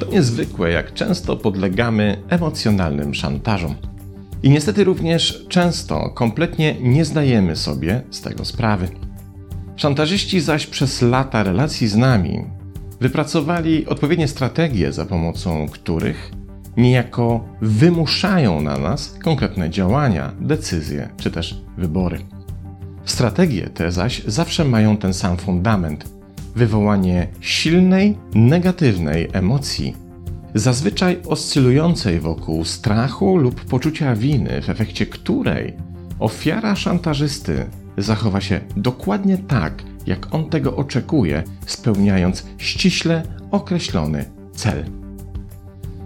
To niezwykłe, jak często podlegamy emocjonalnym szantażom. I niestety również często kompletnie nie zdajemy sobie z tego sprawy. Szantażyści zaś przez lata relacji z nami wypracowali odpowiednie strategie, za pomocą których niejako wymuszają na nas konkretne działania, decyzje czy też wybory. Strategie te zaś zawsze mają ten sam fundament wywołanie silnej, negatywnej emocji, zazwyczaj oscylującej wokół strachu lub poczucia winy, w efekcie której ofiara szantażysty zachowa się dokładnie tak, jak on tego oczekuje, spełniając ściśle określony cel.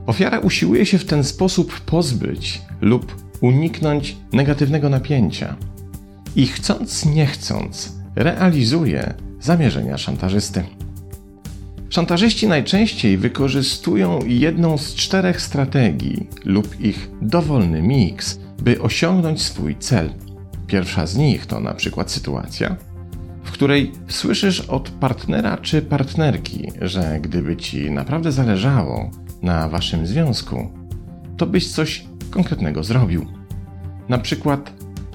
Ofiara usiłuje się w ten sposób pozbyć lub uniknąć negatywnego napięcia i chcąc nie chcąc realizuje zamierzenia szantażysty. Szantażyści najczęściej wykorzystują jedną z czterech strategii lub ich dowolny miks, by osiągnąć swój cel. Pierwsza z nich to na przykład sytuacja, w której słyszysz od partnera czy partnerki, że gdyby ci naprawdę zależało na waszym związku, to byś coś konkretnego zrobił. Na przykład,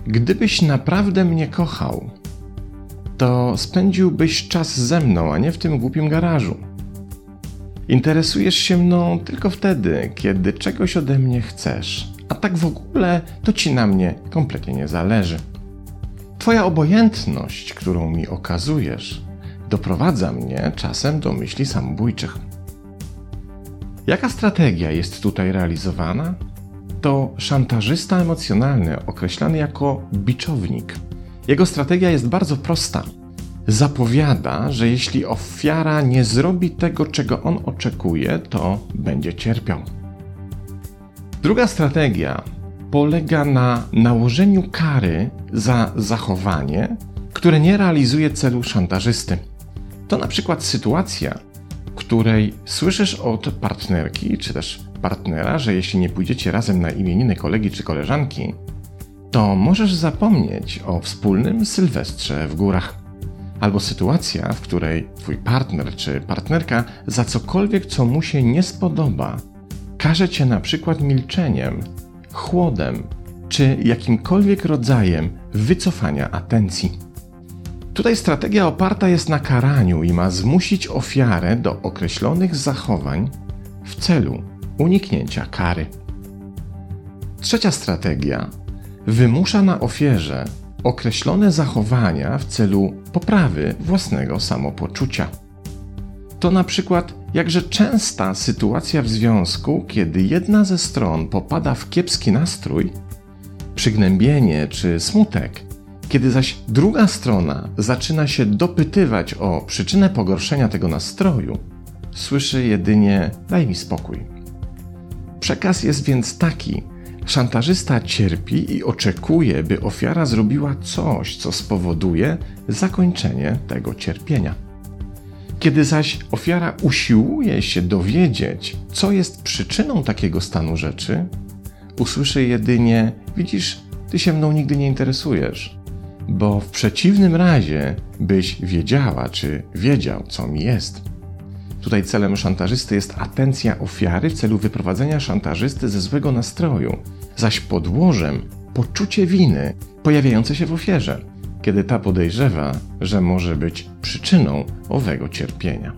gdybyś naprawdę mnie kochał, to spędziłbyś czas ze mną, a nie w tym głupim garażu. Interesujesz się mną tylko wtedy, kiedy czegoś ode mnie chcesz, a tak w ogóle to ci na mnie kompletnie nie zależy. Twoja obojętność, którą mi okazujesz, doprowadza mnie czasem do myśli samobójczych. Jaka strategia jest tutaj realizowana? To szantażysta emocjonalny, określany jako biczownik. Jego strategia jest bardzo prosta. Zapowiada, że jeśli ofiara nie zrobi tego, czego on oczekuje, to będzie cierpiał. Druga strategia polega na nałożeniu kary za zachowanie, które nie realizuje celu szantażysty. To na przykład sytuacja, której słyszysz od partnerki czy też partnera, że jeśli nie pójdziecie razem na imieniny kolegi czy koleżanki, to możesz zapomnieć o wspólnym sylwestrze w górach. Albo sytuacja, w której twój partner czy partnerka za cokolwiek, co mu się nie spodoba, każe cię na przykład milczeniem, chłodem czy jakimkolwiek rodzajem wycofania atencji. Tutaj strategia oparta jest na karaniu i ma zmusić ofiarę do określonych zachowań w celu uniknięcia kary. Trzecia strategia wymusza na ofierze określone zachowania w celu poprawy własnego samopoczucia. To na przykład jakże częsta sytuacja w związku, kiedy jedna ze stron popada w kiepski nastrój, przygnębienie czy smutek, kiedy zaś druga strona zaczyna się dopytywać o przyczynę pogorszenia tego nastroju, słyszy jedynie daj mi spokój. Przekaz jest więc taki, Szantażysta cierpi i oczekuje, by ofiara zrobiła coś, co spowoduje zakończenie tego cierpienia. Kiedy zaś ofiara usiłuje się dowiedzieć, co jest przyczyną takiego stanu rzeczy, usłyszy jedynie: Widzisz, ty się mną nigdy nie interesujesz, bo w przeciwnym razie byś wiedziała, czy wiedział, co mi jest. Tutaj celem szantażysty jest atencja ofiary w celu wyprowadzenia szantażysty ze złego nastroju, zaś podłożem poczucie winy pojawiające się w ofierze, kiedy ta podejrzewa, że może być przyczyną owego cierpienia.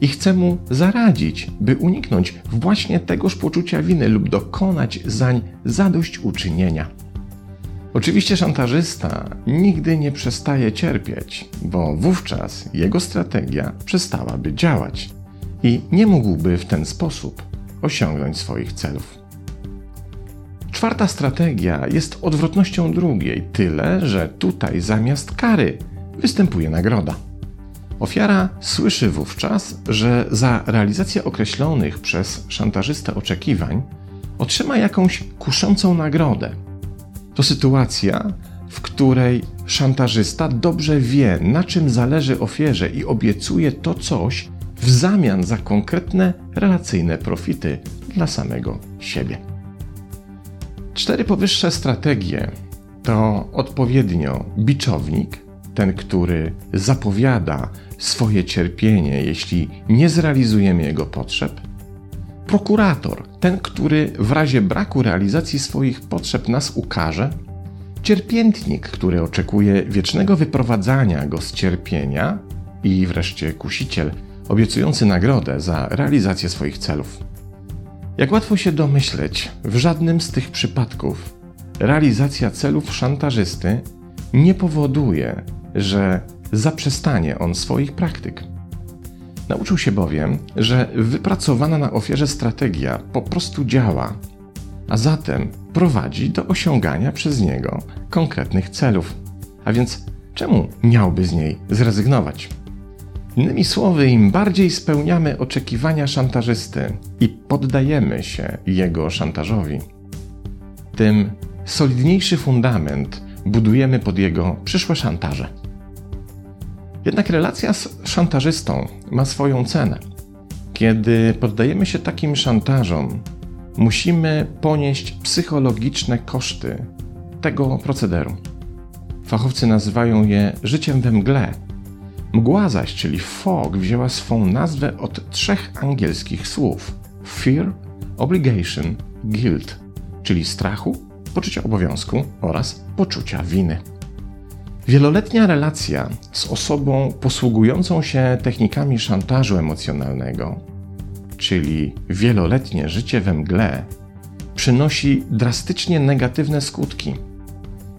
I chce mu zaradzić, by uniknąć właśnie tegoż poczucia winy lub dokonać zań zadośćuczynienia. Oczywiście szantażysta nigdy nie przestaje cierpieć, bo wówczas jego strategia przestałaby działać i nie mógłby w ten sposób osiągnąć swoich celów. Czwarta strategia jest odwrotnością drugiej, tyle że tutaj zamiast kary występuje nagroda. Ofiara słyszy wówczas, że za realizację określonych przez szantażystę oczekiwań otrzyma jakąś kuszącą nagrodę to sytuacja, w której szantażysta dobrze wie, na czym zależy ofierze i obiecuje to coś w zamian za konkretne relacyjne profity dla samego siebie. Cztery powyższe strategie to odpowiednio biczownik, ten, który zapowiada swoje cierpienie, jeśli nie zrealizujemy jego potrzeb, prokurator, ten, który w razie braku realizacji swoich potrzeb nas ukaże, cierpiętnik, który oczekuje wiecznego wyprowadzania go z cierpienia, i wreszcie kusiciel, obiecujący nagrodę za realizację swoich celów. Jak łatwo się domyśleć, w żadnym z tych przypadków realizacja celów szantażysty nie powoduje, że zaprzestanie on swoich praktyk. Nauczył się bowiem, że wypracowana na ofierze strategia po prostu działa, a zatem prowadzi do osiągania przez niego konkretnych celów. A więc czemu miałby z niej zrezygnować? Innymi słowy, im bardziej spełniamy oczekiwania szantażysty i poddajemy się jego szantażowi, tym solidniejszy fundament budujemy pod jego przyszłe szantaże. Jednak relacja z szantażystą ma swoją cenę. Kiedy poddajemy się takim szantażom, musimy ponieść psychologiczne koszty tego procederu. Fachowcy nazywają je życiem we mgle. Mgła zaś, czyli fog, wzięła swą nazwę od trzech angielskich słów: fear, obligation, guilt, czyli strachu, poczucia obowiązku oraz poczucia winy. Wieloletnia relacja z osobą posługującą się technikami szantażu emocjonalnego, czyli wieloletnie życie we mgle, przynosi drastycznie negatywne skutki.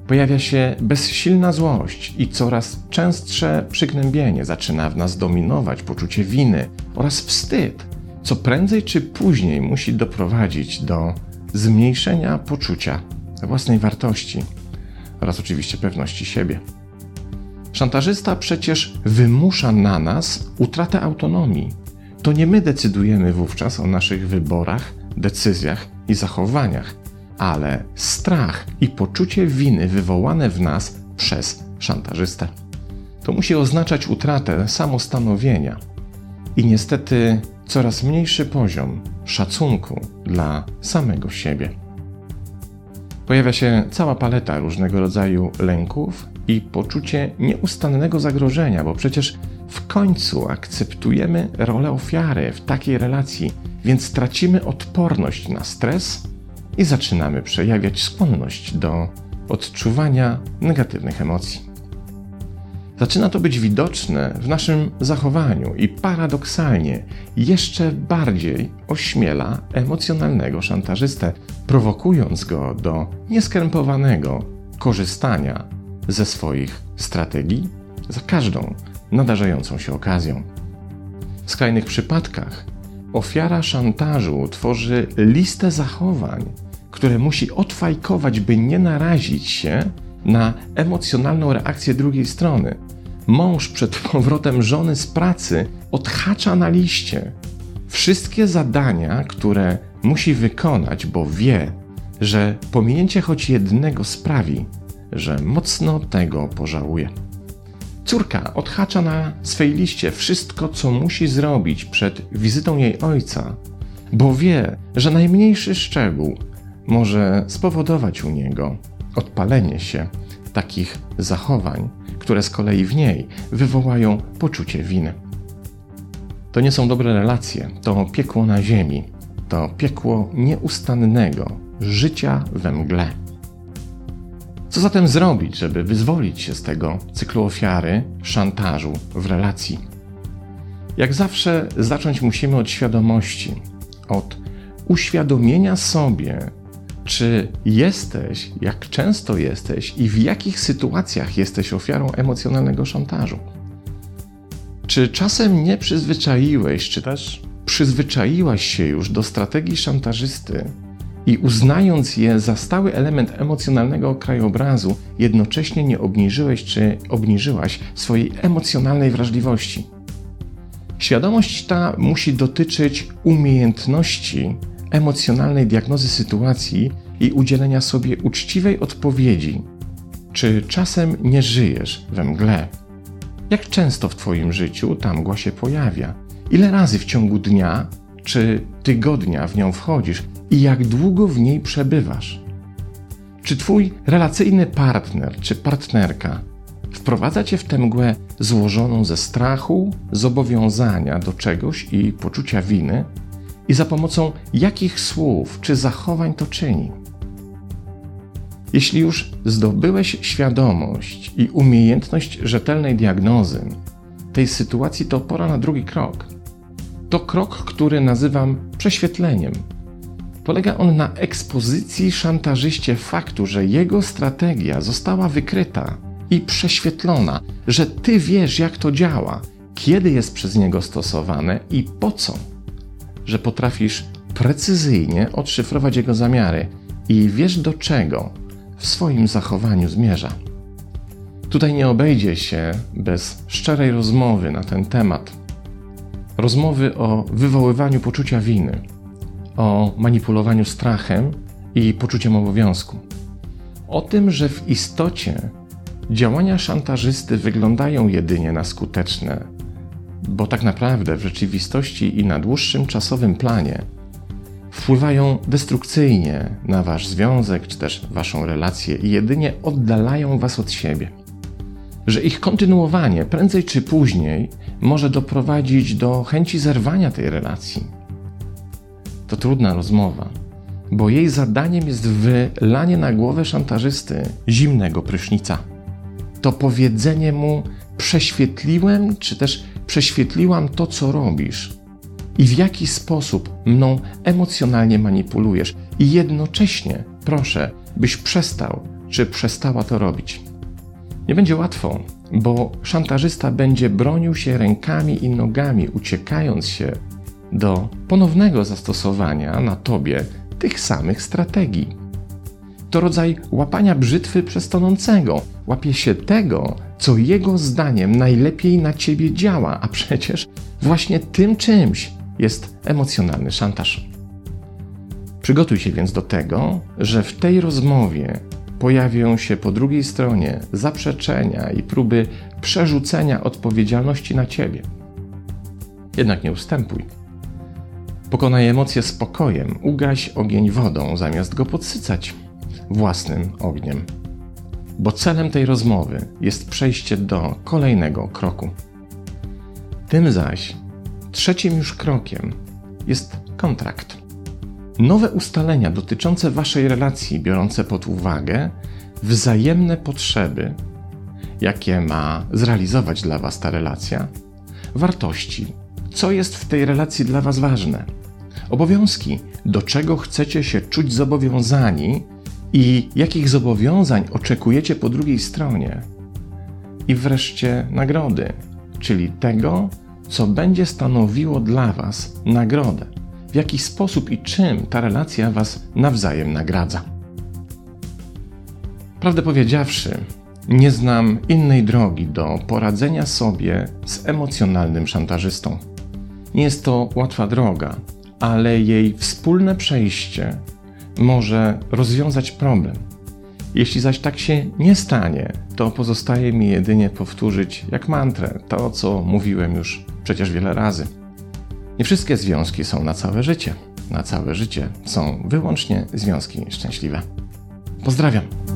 Pojawia się bezsilna złość i coraz częstsze przygnębienie zaczyna w nas dominować poczucie winy oraz wstyd, co prędzej czy później musi doprowadzić do zmniejszenia poczucia własnej wartości oraz oczywiście pewności siebie. Szantażysta przecież wymusza na nas utratę autonomii. To nie my decydujemy wówczas o naszych wyborach, decyzjach i zachowaniach, ale strach i poczucie winy wywołane w nas przez szantażystę. To musi oznaczać utratę samostanowienia i niestety coraz mniejszy poziom szacunku dla samego siebie. Pojawia się cała paleta różnego rodzaju lęków i poczucie nieustannego zagrożenia, bo przecież w końcu akceptujemy rolę ofiary w takiej relacji, więc tracimy odporność na stres i zaczynamy przejawiać skłonność do odczuwania negatywnych emocji. Zaczyna to być widoczne w naszym zachowaniu i paradoksalnie jeszcze bardziej ośmiela emocjonalnego szantażystę, prowokując go do nieskrępowanego korzystania ze swoich strategii za każdą nadarzającą się okazją. W skrajnych przypadkach ofiara szantażu tworzy listę zachowań, które musi odfajkować, by nie narazić się na emocjonalną reakcję drugiej strony. Mąż przed powrotem żony z pracy odhacza na liście wszystkie zadania, które musi wykonać, bo wie, że pominięcie choć jednego sprawi, że mocno tego pożałuje. Córka odhacza na swej liście wszystko, co musi zrobić przed wizytą jej ojca, bo wie, że najmniejszy szczegół może spowodować u niego odpalenie się takich zachowań, które z kolei w niej wywołają poczucie winy. To nie są dobre relacje, to piekło na ziemi, to piekło nieustannego życia we mgle. Co zatem zrobić, żeby wyzwolić się z tego cyklu ofiary, szantażu w relacji? Jak zawsze zacząć musimy od świadomości, od uświadomienia sobie, czy jesteś, jak często jesteś i w jakich sytuacjach jesteś ofiarą emocjonalnego szantażu. Czy czasem nie przyzwyczaiłeś, czy też przyzwyczaiłaś się już do strategii szantażysty, i uznając je za stały element emocjonalnego krajobrazu, jednocześnie nie obniżyłeś czy obniżyłaś swojej emocjonalnej wrażliwości. Świadomość ta musi dotyczyć umiejętności emocjonalnej diagnozy sytuacji i udzielenia sobie uczciwej odpowiedzi. Czy czasem nie żyjesz we mgle? Jak często w Twoim życiu ta mgła się pojawia? Ile razy w ciągu dnia czy tygodnia w nią wchodzisz i jak długo w niej przebywasz. Czy twój relacyjny partner czy partnerka wprowadza cię w tę mgłę złożoną ze strachu, zobowiązania do czegoś i poczucia winy? I za pomocą jakich słów czy zachowań to czyni? Jeśli już zdobyłeś świadomość i umiejętność rzetelnej diagnozy tej sytuacji, to pora na drugi krok. To krok, który nazywam prześwietleniem. Polega on na ekspozycji szantażyście faktu, że jego strategia została wykryta i prześwietlona, że ty wiesz, jak to działa, kiedy jest przez niego stosowane i po co. Że potrafisz precyzyjnie odszyfrować jego zamiary i wiesz do czego w swoim zachowaniu zmierza. Tutaj nie obejdzie się bez szczerej rozmowy na ten temat. Rozmowy o wywoływaniu poczucia winy, o manipulowaniu strachem i poczuciem obowiązku. O tym, że w istocie działania szantażysty wyglądają jedynie na skuteczne, bo tak naprawdę w rzeczywistości i na dłuższym czasowym planie wpływają destrukcyjnie na wasz związek czy też waszą relację i jedynie oddalają was od siebie. Że ich kontynuowanie prędzej czy później może doprowadzić do chęci zerwania tej relacji. To trudna rozmowa, bo jej zadaniem jest wylanie na głowę szantażysty zimnego prysznica. To powiedzenie mu: Prześwietliłem, czy też prześwietliłam to, co robisz, i w jaki sposób mną emocjonalnie manipulujesz, i jednocześnie proszę, byś przestał czy przestała to robić. Nie będzie łatwo, bo szantażysta będzie bronił się rękami i nogami, uciekając się do ponownego zastosowania na tobie tych samych strategii. To rodzaj łapania brzytwy przez tonącego. Łapie się tego, co jego zdaniem najlepiej na ciebie działa, a przecież właśnie tym czymś jest emocjonalny szantaż. Przygotuj się więc do tego, że w tej rozmowie pojawią się po drugiej stronie zaprzeczenia i próby przerzucenia odpowiedzialności na ciebie. Jednak nie ustępuj. Pokonaj emocje spokojem, ugaś ogień wodą, zamiast go podsycać własnym ogniem. Bo celem tej rozmowy jest przejście do kolejnego kroku. Tym zaś Trzecim już krokiem jest kontrakt. Nowe ustalenia dotyczące Waszej relacji, biorące pod uwagę wzajemne potrzeby, jakie ma zrealizować dla Was ta relacja, wartości, co jest w tej relacji dla Was ważne, obowiązki, do czego chcecie się czuć zobowiązani i jakich zobowiązań oczekujecie po drugiej stronie, i wreszcie nagrody, czyli tego, co będzie stanowiło dla Was nagrodę, w jaki sposób i czym ta relacja Was nawzajem nagradza. Prawdę powiedziawszy, nie znam innej drogi do poradzenia sobie z emocjonalnym szantażystą. Nie jest to łatwa droga, ale jej wspólne przejście może rozwiązać problem. Jeśli zaś tak się nie stanie, to pozostaje mi jedynie powtórzyć jak mantrę to, co mówiłem już przecież wiele razy. Nie wszystkie związki są na całe życie. Na całe życie są wyłącznie związki szczęśliwe. Pozdrawiam.